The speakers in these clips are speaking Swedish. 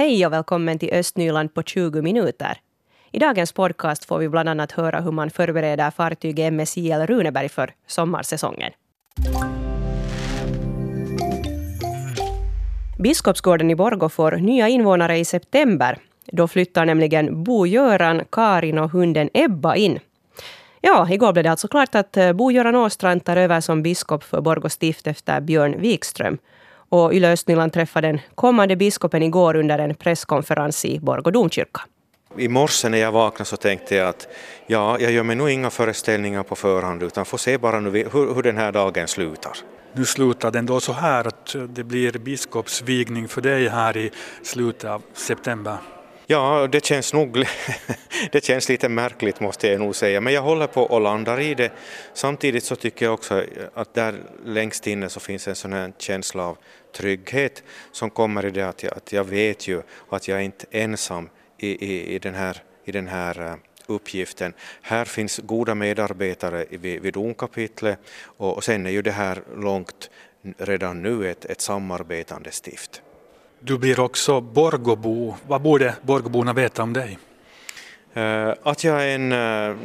Hej och välkommen till Östnyland på 20 minuter. I dagens podcast får vi bland annat höra hur man förbereder fartyg MSIL Runeberg för sommarsäsongen. Biskopsgården i Borgå får nya invånare i september. Då flyttar nämligen Bo-Göran, Karin och hunden Ebba in. Ja, igår blev det alltså klart att eh, Bo-Göran Åstrand tar över som biskop för Borgå stift efter Björn Wikström. Och Yle Östnyland träffade den kommande biskopen igår under en presskonferens i Borgå domkyrka. I morse när jag vaknade så tänkte jag att ja, jag gör mig nog inga föreställningar på förhand utan får se bara nu hur, hur den här dagen slutar. Nu slutar den då så här att det blir biskopsvigning för dig här i slutet av september. Ja, det känns nog det känns lite märkligt måste jag nog säga, men jag håller på och landar i det. Samtidigt så tycker jag också att där längst inne så finns en sån här känsla av trygghet som kommer i det att jag, att jag vet ju att jag är inte ensam i, i, i den här, i den här eh, uppgiften. Här finns goda medarbetare vid, vid domkapitlet och, och sen är ju det här långt redan nu ett, ett samarbetande stift. Du blir också Borgobo. Vad borde Borgoborna veta om dig? Eh, att jag är en eh,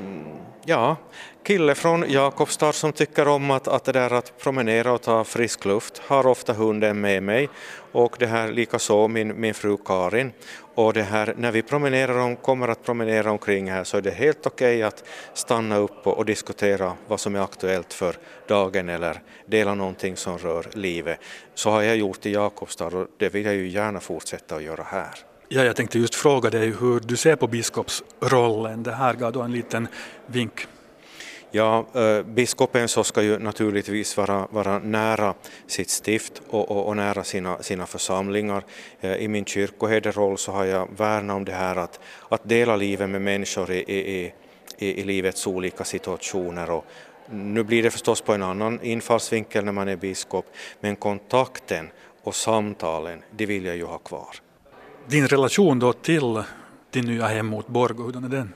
ja, kille från Jakobstad som tycker om att, att, det där att promenera och ta frisk luft, har ofta hunden med mig och det här likaså min, min fru Karin. Och det här, när vi promenerar om, kommer att promenera omkring här så är det helt okej okay att stanna upp och, och, diskutera vad som är aktuellt för dagen eller dela någonting som rör livet. Så har jag gjort i Jakobstad och det vill jag ju gärna fortsätta att göra här. Ja, jag tänkte just fråga dig hur du ser på biskopsrollen. Det här gav då en liten vink. Ja, äh, biskopen så ska ju naturligtvis vara, vara nära sitt stift och, och, och nära sina, sina församlingar. Äh, I min kyrkoherderoll så har jag värnat om det här att, att dela livet med människor i, i, i, i livets olika situationer. Och nu blir det förstås på en annan infallsvinkel när man är biskop, men kontakten och samtalen, det vill jag ju ha kvar. Din relation då till din nya hemort Borgå, hurdan är den?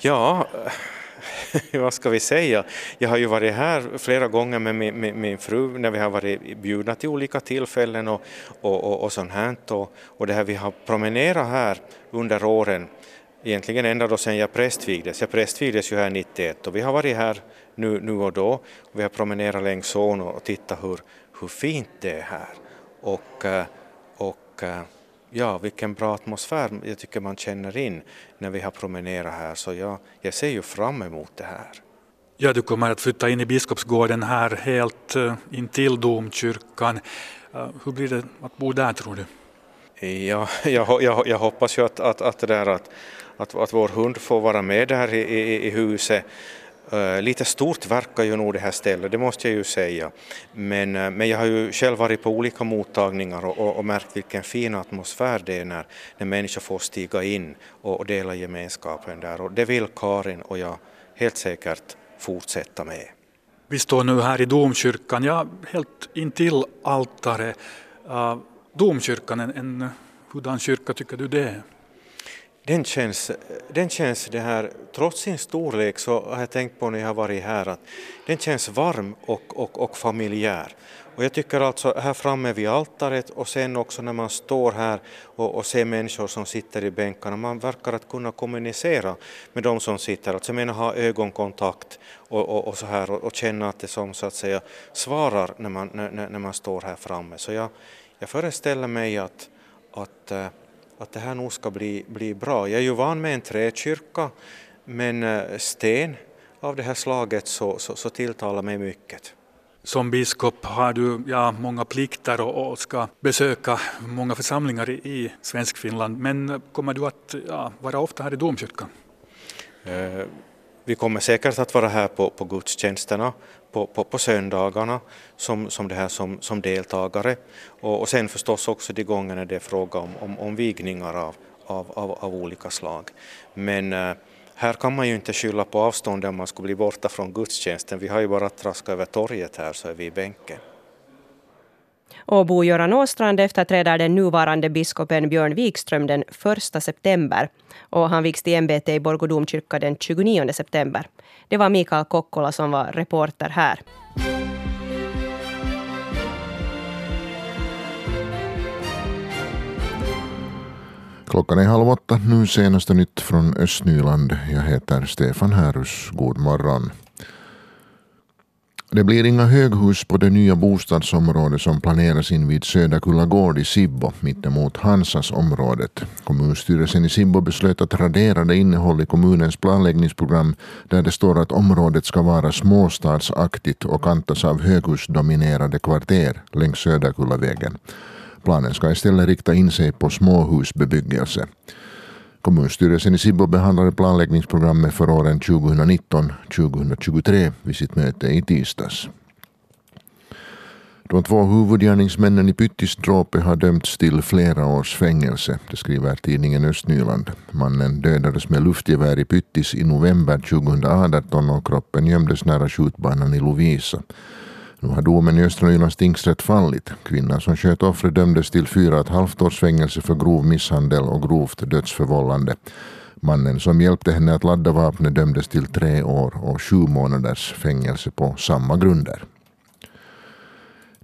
Ja, vad ska vi säga? Jag har ju varit här flera gånger med min, med min fru när vi har varit bjudna till olika tillfällen och, och, och, och sånt här. Och, och det här vi har promenerat här under åren, egentligen ända då sedan jag prästvigdes. Jag prästvigdes ju här 91 och vi har varit här nu, nu och då. Vi har promenerat längs ån och tittat hur, hur fint det är här. Och, eh, och eh, ja, vilken bra atmosfär jag tycker man känner in när vi har promenerat här, så jag, jag ser ju fram emot det här. Ja, du kommer att flytta in i Biskopsgården här helt uh, intill domkyrkan. Uh, hur blir det att bo där tror du? Ja, jag, jag, jag hoppas ju att, att, att, det där att, att, att vår hund får vara med där i, i, i huset. Eh, lite stort verkar ju nog det här stället, det måste jag ju säga. Men, eh, men jag har ju själv varit på olika mottagningar och, och, och, märkt vilken fin atmosfär det är när, när människor får stiga in och, och dela gemenskapen där. Och det vill Karin och jag helt säkert fortsätta med. Vi står nu här i domkyrkan, ja, helt intill altaret. Uh, domkyrkan, en, en eh, hurdan kyrka tycker du det är? Den känns, den känns det här, trots sin storlek så har jag tänkt på när jag har varit här att den känns varm och, och, och familjär. Och jag tycker alltså här framme vid altaret och sen också när man står här och, och ser människor som sitter i bänkarna, man verkar att kunna kommunicera med de som sitter, alltså jag menar ha ögonkontakt och, och, och så här och, och, känna att det som så att säga svarar när man, när, när man står här framme. Så jag, jag föreställer mig att, att eh, att det här nog ska bli, bli bra. Jag är ju van med en träkyrka, men eh, sten av det här slaget så, så, så tilltalar mig mycket. Som biskop har du ja, många plikter och, och ska besöka många församlingar i, i Svenskfinland, men kommer du att ja, vara ofta här i domkyrkan? Vi kommer säkert att vara här på, på gudstjänsterna på, på, på söndagarna som, som, det här som, som deltagare och, och sen förstås också de gångerna det är fråga om, om, om vigningar av, av, av, av olika slag. Men äh, här kan man ju inte skylla på avståndet om man skulle bli borta från gudstjänsten. Vi har ju bara att traska över torget här så är vi i bänken. Och Bo-Göran Åstrand efterträder den nuvarande biskopen Björn Wikström den 1 september. Och han vigs till ämbete i Borgå domkyrka den 29 september. Det var Mikael Kokkola som var reporter här. Klockan är halv åtta, nu senaste nytt från Östnyland. Jag heter Stefan Härus. God morgon. Det blir inga höghus på det nya bostadsområde som planeras in vid Söderkulla gård i Sibbo mittemot Hansas området. Kommunstyrelsen i Sibbo beslöt att radera det innehåll i kommunens planläggningsprogram där det står att området ska vara småstadsaktigt och kantas av höghusdominerade kvarter längs Söderkullavägen. Planen ska istället rikta in sig på småhusbebyggelse. Kommunstyrelsen i Sibbo behandlade planläggningsprogrammet för åren 2019-2023 vid sitt möte i tisdags. De två huvudgärningsmännen i Pyttisdråpet har dömts till flera års fängelse, det skriver tidningen Östnyland. Mannen dödades med luftgevär i Pyttis i november 2018 och kroppen gömdes nära skjutbanan i Lovisa. Nu har domen i Östra Nylands tingsrätt fallit. Kvinnan som sköt offret dömdes till fyra och ett halvt års fängelse för grov misshandel och grovt dödsförvållande. Mannen som hjälpte henne att ladda vapnet dömdes till tre år och sju månaders fängelse på samma grunder.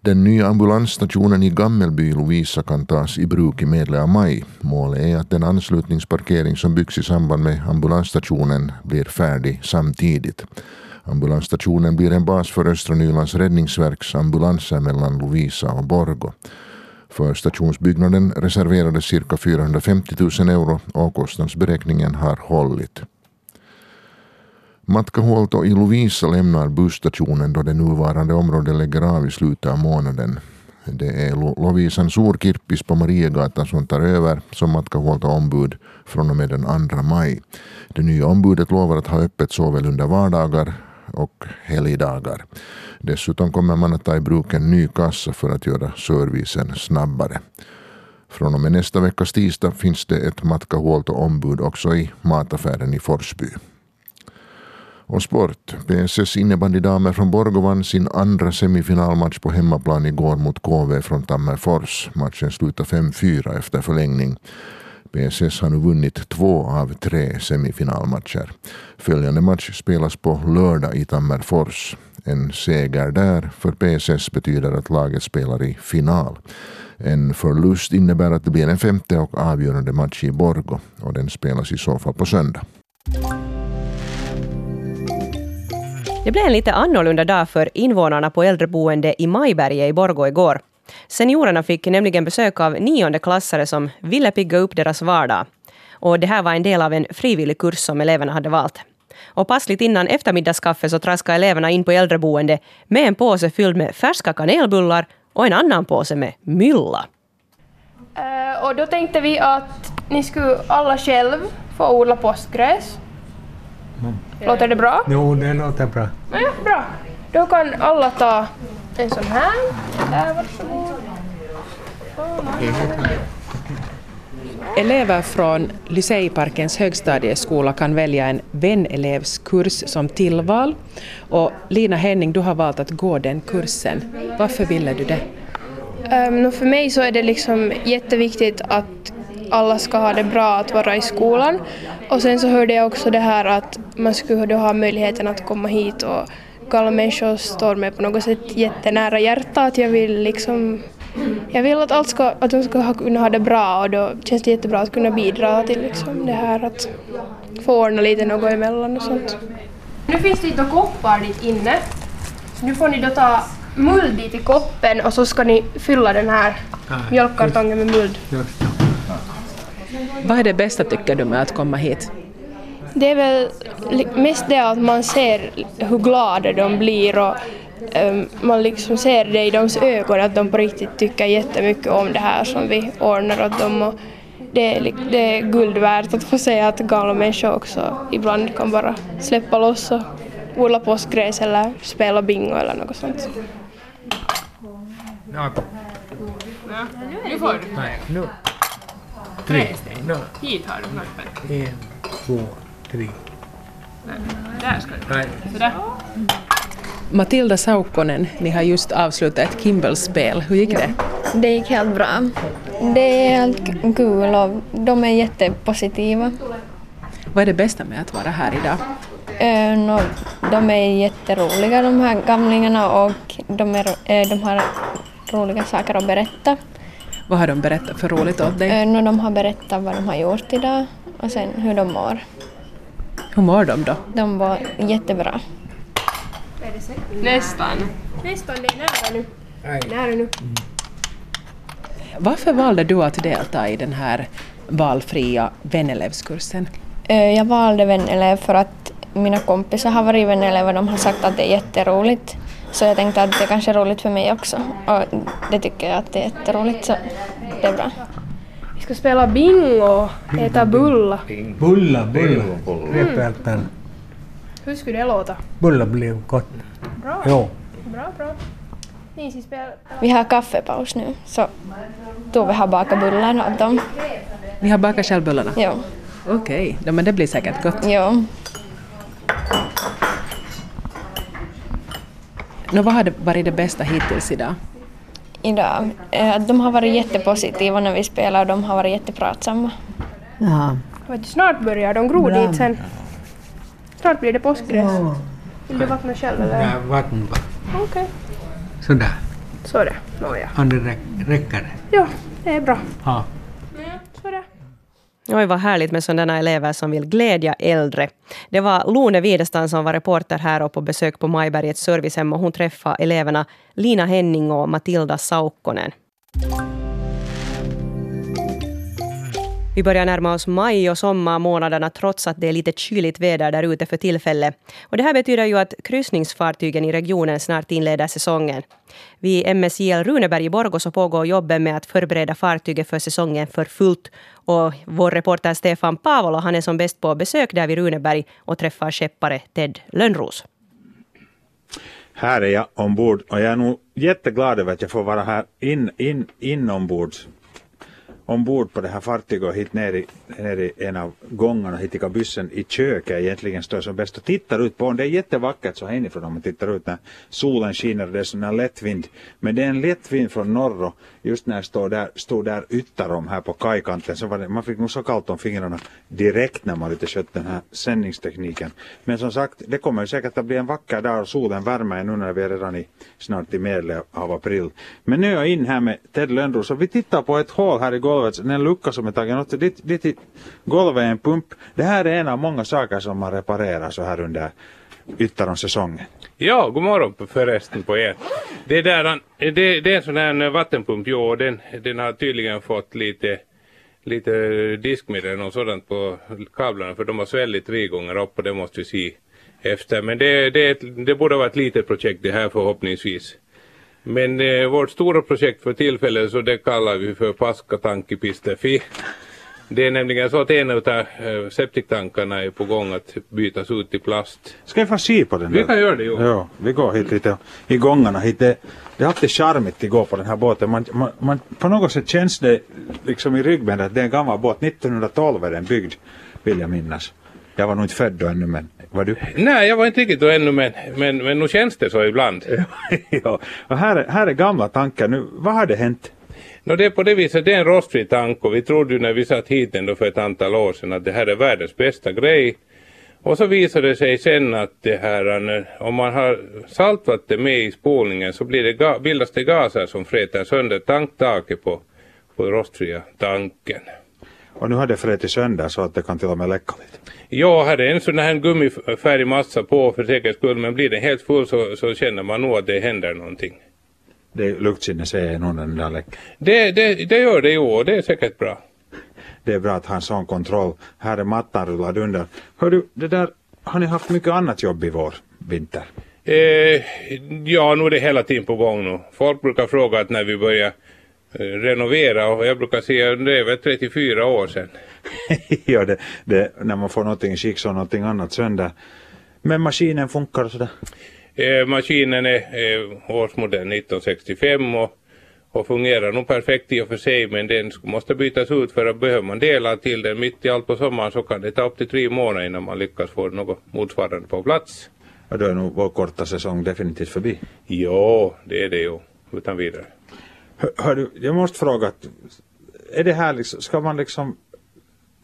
Den nya ambulansstationen i Gammelby Lovisa kan tas i bruk i medle av maj. Målet är att den anslutningsparkering som byggs i samband med ambulansstationen blir färdig samtidigt. Ambulansstationen blir en bas för Östra Nylands räddningsverks ambulanser mellan Lovisa och Borgo. För stationsbyggnaden reserverades cirka 450 000 euro och kostnadsberäkningen har hållit. Matkahuolto i Lovisa lämnar busstationen då det nuvarande området lägger av i slutet av månaden. Det är Lovisan Sorkirppis på Mariegatan som tar över som matkahuolto-ombud från och med den 2 maj. Det nya ombudet lovar att ha öppet såväl under vardagar och helgdagar. Dessutom kommer man att ta i bruk en ny kassa för att göra servicen snabbare. Från och med nästa veckas tisdag finns det ett Matkahuolto-ombud också i mataffären i Forsby. Och sport. PSS innebandydamer från Borgå vann sin andra semifinalmatch på hemmaplan igår mot KV från Tammerfors. Matchen slutade 5-4 efter förlängning. PSS har nu vunnit två av tre semifinalmatcher. Följande match spelas på lördag i Tammerfors. En seger där för PSS betyder att laget spelar i final. En förlust innebär att det blir en femte och avgörande match i Borgo och den spelas i så fall på söndag. Det blev en lite annorlunda dag för invånarna på äldreboende i Majberget i Borgå igår. Seniorerna fick nämligen besök av niondeklassare som ville pigga upp deras vardag. Och det här var en del av en frivillig kurs som eleverna hade valt. Och passligt innan eftermiddagskaffe så traskade eleverna in på äldreboende med en påse fylld med färska kanelbullar och en annan påse med mylla. Uh, och då tänkte vi att ni skulle alla själv få odla påskgräs. Mm. Låter det bra? Jo, det låter bra. Ja, bra. Då kan alla ta en sån här. Där, varsågod. Elever från Lyseiparkens högstadieskola kan välja en vänelevskurs som tillval. Och Lina Henning, du har valt att gå den kursen. Varför ville du det? Um, för mig så är det liksom jätteviktigt att alla ska ha det bra att vara i skolan. Och sen så hörde jag också det här att man skulle ha möjligheten att komma hit och gamla människor står mig på något sätt jättenära hjärtat. Jag vill liksom jag vill att, allt ska, att de ska kunna ha det bra och då känns det jättebra att kunna bidra till liksom det här att få ordna lite något emellan och sånt. Nu finns det lite koppar dit inne. Nu får ni då ta muld dit i koppen och så ska ni fylla den här mjölkkartongen med muld. Vad är det bästa tycker du med att komma hit? Det är väl mest det att man ser hur glada de blir och um, man liksom ser det i deras ögon att de på riktigt tycker jättemycket om det här som vi ordnar åt dem. Och det, är, det är guld värt att få se att galna människor också ibland kan bara släppa loss och odla påskgräs eller spela bingo eller något sånt. Ja. Nu får du. Nej, nu. Tre. Hit har du knappen. En, två, tre. Där ska du. Nej. Sådär. Matilda Saukkonen, ni har just avslutat ett Kimball-spel. Hur gick det? Det gick helt bra. Det är helt kul och de är jättepositiva. Vad är det bästa med att vara här idag? No, de är jätteroliga de här gamlingarna och de, är, uh, de har roliga saker att berätta. Vad har de berättat för roligt åt dig? Eh, de har berättat vad de har gjort idag och sen hur de mår. Hur mår de då? De var jättebra. Nästan. Nästan, det är nära nu. Nära nu. Varför valde du att delta i den här valfria vänelevskursen? Eh, Jag valde vänelev för att mina kompisar har varit vänelev och de har sagt att det är jätteroligt. Så jag tänkte att det kanske är roligt för mig också. Och det tycker jag att det är jätteroligt så det är bra. Vi ska spela bingo och äta bulla. Bulla, bulla. Repeltan. Hur skulle det låta? Bulla blev gott. Bra. Jo. Bra, bra. Ni ska spela... Vi har kaffepaus nu så Tove har bakat bullar åt dem. Ni har bakat själv bullarna? Jo. Okej, ja, men det blir säkert gott. jo. Nå, vad har varit det bästa hittills idag? Idag. Eh, De har varit jättepositiva när vi spelar och de har varit jättepratsamma. Ja. Snart börjar de gro dit sen. Snart blir det påskgräs. Vill du vattna själv eller? Ja, vatten bara. Okej. Sådär. Så är det. Nåja. Om det räck- räcker det. Ja, det är bra. Ja. Ja, så är det. Oj, vad härligt med sådana elever som vill glädja äldre. Det var Lone Widestam som var reporter här och på besök på Majbergets servicehem och hon träffade eleverna Lina Henning och Matilda Saukkonen. Vi börjar närma oss maj och sommarmånaderna trots att det är lite kyligt väder där ute för tillfället. Och det här betyder ju att kryssningsfartygen i regionen snart inleder säsongen. Vid MSJL Runeberg i Borgå så pågår jobbet med att förbereda fartyget för säsongen för fullt. Och vår reporter Stefan Pavola han är som bäst på besök där vid Runeberg och träffar skeppare Ted Lönnros. Här är jag ombord och jag är nog jätteglad över att jag får vara här in, in, inombords ombord på det här fartyget och hit ner i, ner i en av gångarna hit i kabyssen i köket egentligen står som bäst och tittar ut på den. Det är jättevackert så här inifrån om man tittar ut när solen skiner och det är sån här lättvind. Men det är en lättvind från norr och just när jag stod där, stod där ytterom här på kajkanten så var det, man fick nog så kallt om fingrarna direkt när man lite skött den här sändningstekniken. Men som sagt, det kommer ju säkert att bli en vacker dag och solen värmer nu när vi är redan i, snart i medel av april. Men nu är jag in här med Ted Lönnros och vi tittar på ett hål här i golvet, den lucka som är tagen åt dit, dit i golvet är en pump. Det här är en av många saker som man reparerar så här under ytteromsäsongen. Ja, god morgon förresten på er. Det, där, det, det är en sån här vattenpump, jo, och den, den har tydligen fått lite, lite diskmedel och sådant på kablarna för de har svällt tre gånger upp och det måste vi se efter. Men det, det, det borde vara ett litet projekt det här förhoppningsvis. Men eh, vårt stora projekt för tillfället så det kallar vi för Paskatankkipistefi. Det är nämligen så att en av eh, septiktankarna är på gång att bytas ut till plast. Ska jag få se på den Vi där? kan göra det, jo. Ja, vi går hit lite i gångarna hit. Det, det är alltid charmigt att gå på den här båten. Man, man, man, på något sätt känns det liksom i ryggen att det är en gammal båt. 1912 är den byggd, vill jag minnas. Jag var nog inte född då ännu, men var du? Nej, jag var inte riktigt då ännu men, men, men nu känns det så ibland. ja, och här, är- här är gamla tankar nu. Vad har det hänt? Nå, det är på det viset, det är en rostfri tank och vi trodde ju när vi satt hit ändå för ett antal år sedan att det här är världens bästa grej. Och så visade det sig sen att det här, eh, om man har saltvatten med i spolningen så blir det, bildas det gaser som fräter sönder tanktaket på, på rostfria tanken. Och nu har det frätit sönder så att det kan till och med läcka lite. Jag hade en sån här gummifärdig massa på för säkerhets skull men blir den helt full så, så känner man nog att det händer någonting. Det luktsinne säger nog den där läcker. Det, det, det gör det ju och det är säkert bra. Det är bra att ha en sån kontroll. Här är mattan rullad under. Hör du, det där, har ni haft mycket annat jobb i vår vinter? Eh, ja, nu är det hela tiden på gång nu. Folk brukar fråga att när vi börjar renovera och jag brukar säga att det är väl 34 år sedan. ja, det, det, när man får någonting skick så någonting annat sönder. Men maskinen funkar och sådär. Eh, maskinen är eh, årsmodell 1965 och, och fungerar nog perfekt i och för sig men den måste bytas ut för att behöver man delar till den mitt i allt på sommaren så kan det ta upp till tre månader innan man lyckas få något motsvarande på plats. Och då är nog vår korta säsong definitivt förbi. Jo, det är det ju. Utan vidare. Hör, du, jag måste fråga, är det här liksom, ska man liksom,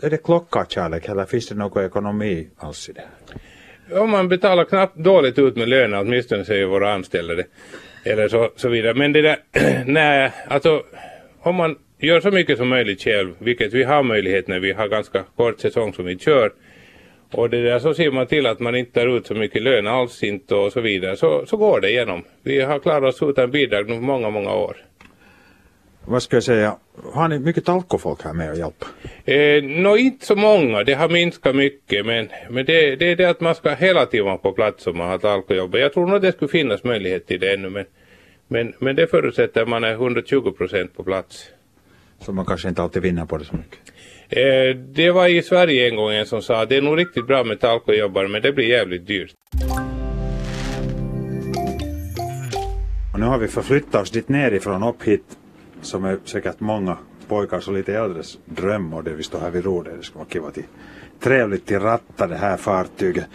är det klockarkärlek eller finns det någon ekonomi alls i det här? Om man betalar knappt dåligt ut med lönen, åtminstone säger våra anställda det. Eller så, så vidare. Men det där, nej, alltså om man gör så mycket som möjligt själv, vilket vi har möjlighet när vi har ganska kort säsong som vi kör. Och det där så ser man till att man inte tar ut så mycket lön alls inte och så vidare. Så, så går det igenom. Vi har klarat oss utan bidrag nu många, många år. Vad ska jag säga, har ni mycket alkofolk här med och hjälpa? Eh, Nå inte så många, det har minskat mycket men, men det, det är det att man ska hela tiden vara på plats om man har ett alkojobb. Jag tror nog det skulle finnas möjlighet till det ännu men, men, men det förutsätter att man är 120 procent på plats. Så man kanske inte alltid vinner på det så mycket? Eh, det var i Sverige en gång en som sa det är nog riktigt bra med talkojobbare men det blir jävligt dyrt. Och nu har vi förflyttat oss dit nerifrån upp hit som är säkert många pojkars och lite äldres dröm och det vi står här vid rodret. Det ska vara kiva till, trevligt till ratta det här fartyget.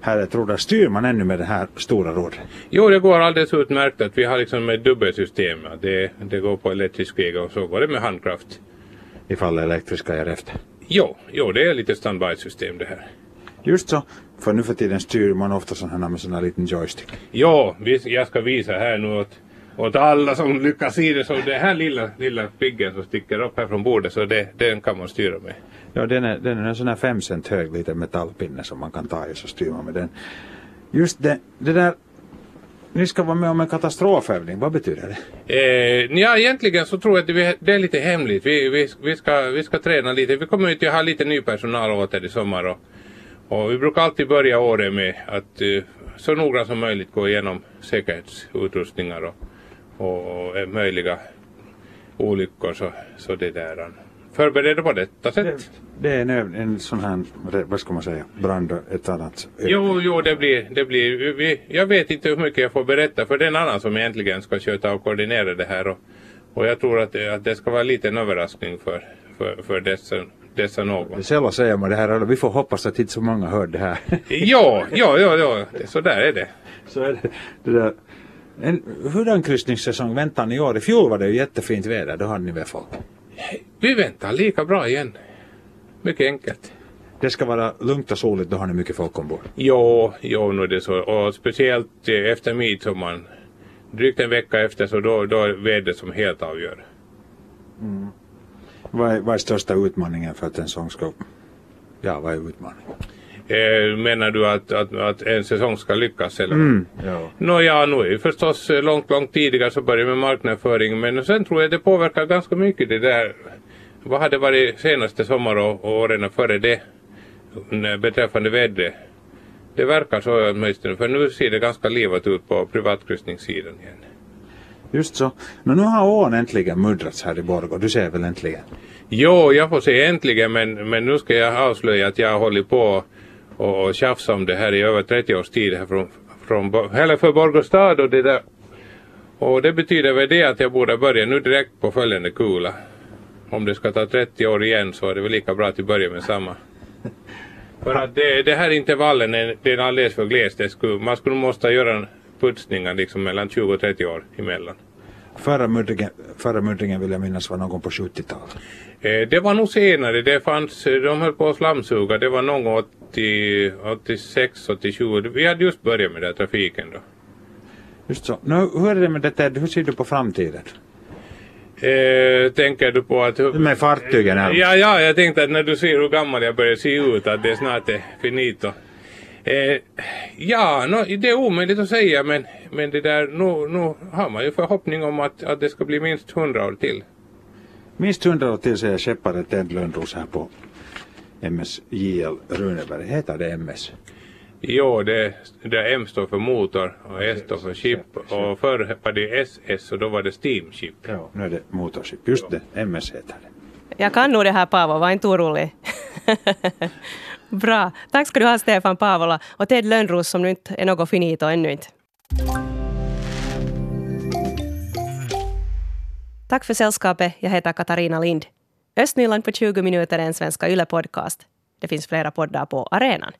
Här är tror jag, styr man ännu med det här stora rodret? Jo, det går alldeles utmärkt att vi har liksom ett dubbelsystem. Det, det går på elektrisk väg och så går det med handkraft. Ifall det elektriska är efter? Jo, jo det är lite standby-system det här. Just så, för nu för tiden styr man ofta sådana här med sån här liten joystick. Jo, jag ska visa här nu åt, åt alla som lyckas se det. Så det här lilla, lilla piggen som sticker upp här från bordet, så det, den kan man styra med. Ja, den är, den är en sån här fem cent hög liten metallpinne som man kan ta i så styr man med den. Just det, det där, ni ska vara med om en katastrofövning, vad betyder det? Eh, ja, egentligen så tror jag att det, det är lite hemligt. Vi, vi, vi, ska, vi ska träna lite. Vi kommer ju att ha lite ny personal åter i sommar. Och, och vi brukar alltid börja året med att eh, så noggrant som möjligt gå igenom säkerhetsutrustningar och, och, möjliga olyckor. Så, så det där. Förbereda på detta sätt. Det är en, en sån här, vad ska man säga, brand ett annat. Jo, jo, det blir, det blir vi, jag vet inte hur mycket jag får berätta för det är en annan som egentligen ska sköta och koordinera det här och, och jag tror att det, att det ska vara lite en överraskning för, för, för dessa, dessa någon. Sällan säger man det här, vi får hoppas att inte så många hör det här. Jo, jo, jo, det- så där är det. Så är det, det där. En, hurdan kryssningssäsong väntar ni i år? I fjol var det ju jättefint väder, då hade ni väl folk? Vi väntar lika bra igen. Mycket enkelt. Det ska vara lugnt och soligt, då har ni mycket folk ombord. Jo, jo, nu är det så. Och speciellt eh, efter midsommar. Drygt en vecka efter så då, då är vädret som helt avgör. Vad är, vad är största utmaningen för att en sång ska... Ja, vad är utmaningen? Eh, menar du att, att, att en säsong ska lyckas eller? Mm, ja. Nåja, nu är förstås eh, långt, långt tidigare så börjar med marknadsföring men sen tror jag det påverkar ganska mycket det där. Vad hade varit senaste sommar och, och åren före det när- beträffande vädret? Det verkar så åtminstone för nu ser det ganska livat ut på privatkryssningssidan igen. Just så. Men nu har ån äntligen muddrats här i Borgå, du ser väl äntligen? Jo, jag får se äntligen men, men nu ska jag avslöja att jag har hållit på och, och tjafsa om det här i över 30 års tid här från, från, eller för Borgå stad och det där. Och det betyder väl det att jag borde börja nu direkt på följande kula. Om det ska ta 30 år igen så är det väl lika bra att vi börjar med samma. För att det, det här intervallen är, det är alldeles för glest. Det skulle, man skulle måste göra putsningar liksom mellan 20 och 30 år emellan. Förra muddringen, förra muddringen vill jag minnas var någon gång på 70-talet. Eh, Det var nog senare. Det fanns, eh, de höll på att slamsuga. Det var någon gång 80, 86, 87. Vi hade just börjat med den här trafiken då. Just så. Nu, hur är det med det Ted? Hur ser du på framtiden? Eh, tänker du på att... Med fartygen här. Ja, ja, jag tänkte att när du ser hur gammal jag börjar se ut att det snart är finito. Eh, ja, no, det är omöjligt att säga men, men det där, nu, nu har man ju förhoppning om att, att det ska bli minst hundra år till. Minst hundra år till säger skeppare Ted Lönnros här på MSJL Runeberg. Heter det MS? Jo, det, det M står för motor och S står för ship och förr var det SS och då var det steamship. Ja, nu är det motorship. Just det, MS heter det. Jag kan nog det här Paavo, var inte orolig. Bra. Tack ska du ha Stefan Paavola och Ted Lönnros som nu inte är något finito ännu inte. Tack för sällskapet. Jag heter Katarina Lind. Östnyland på 20 minuter är en svenska Yle-podcast. Det finns flera poddar på arenan.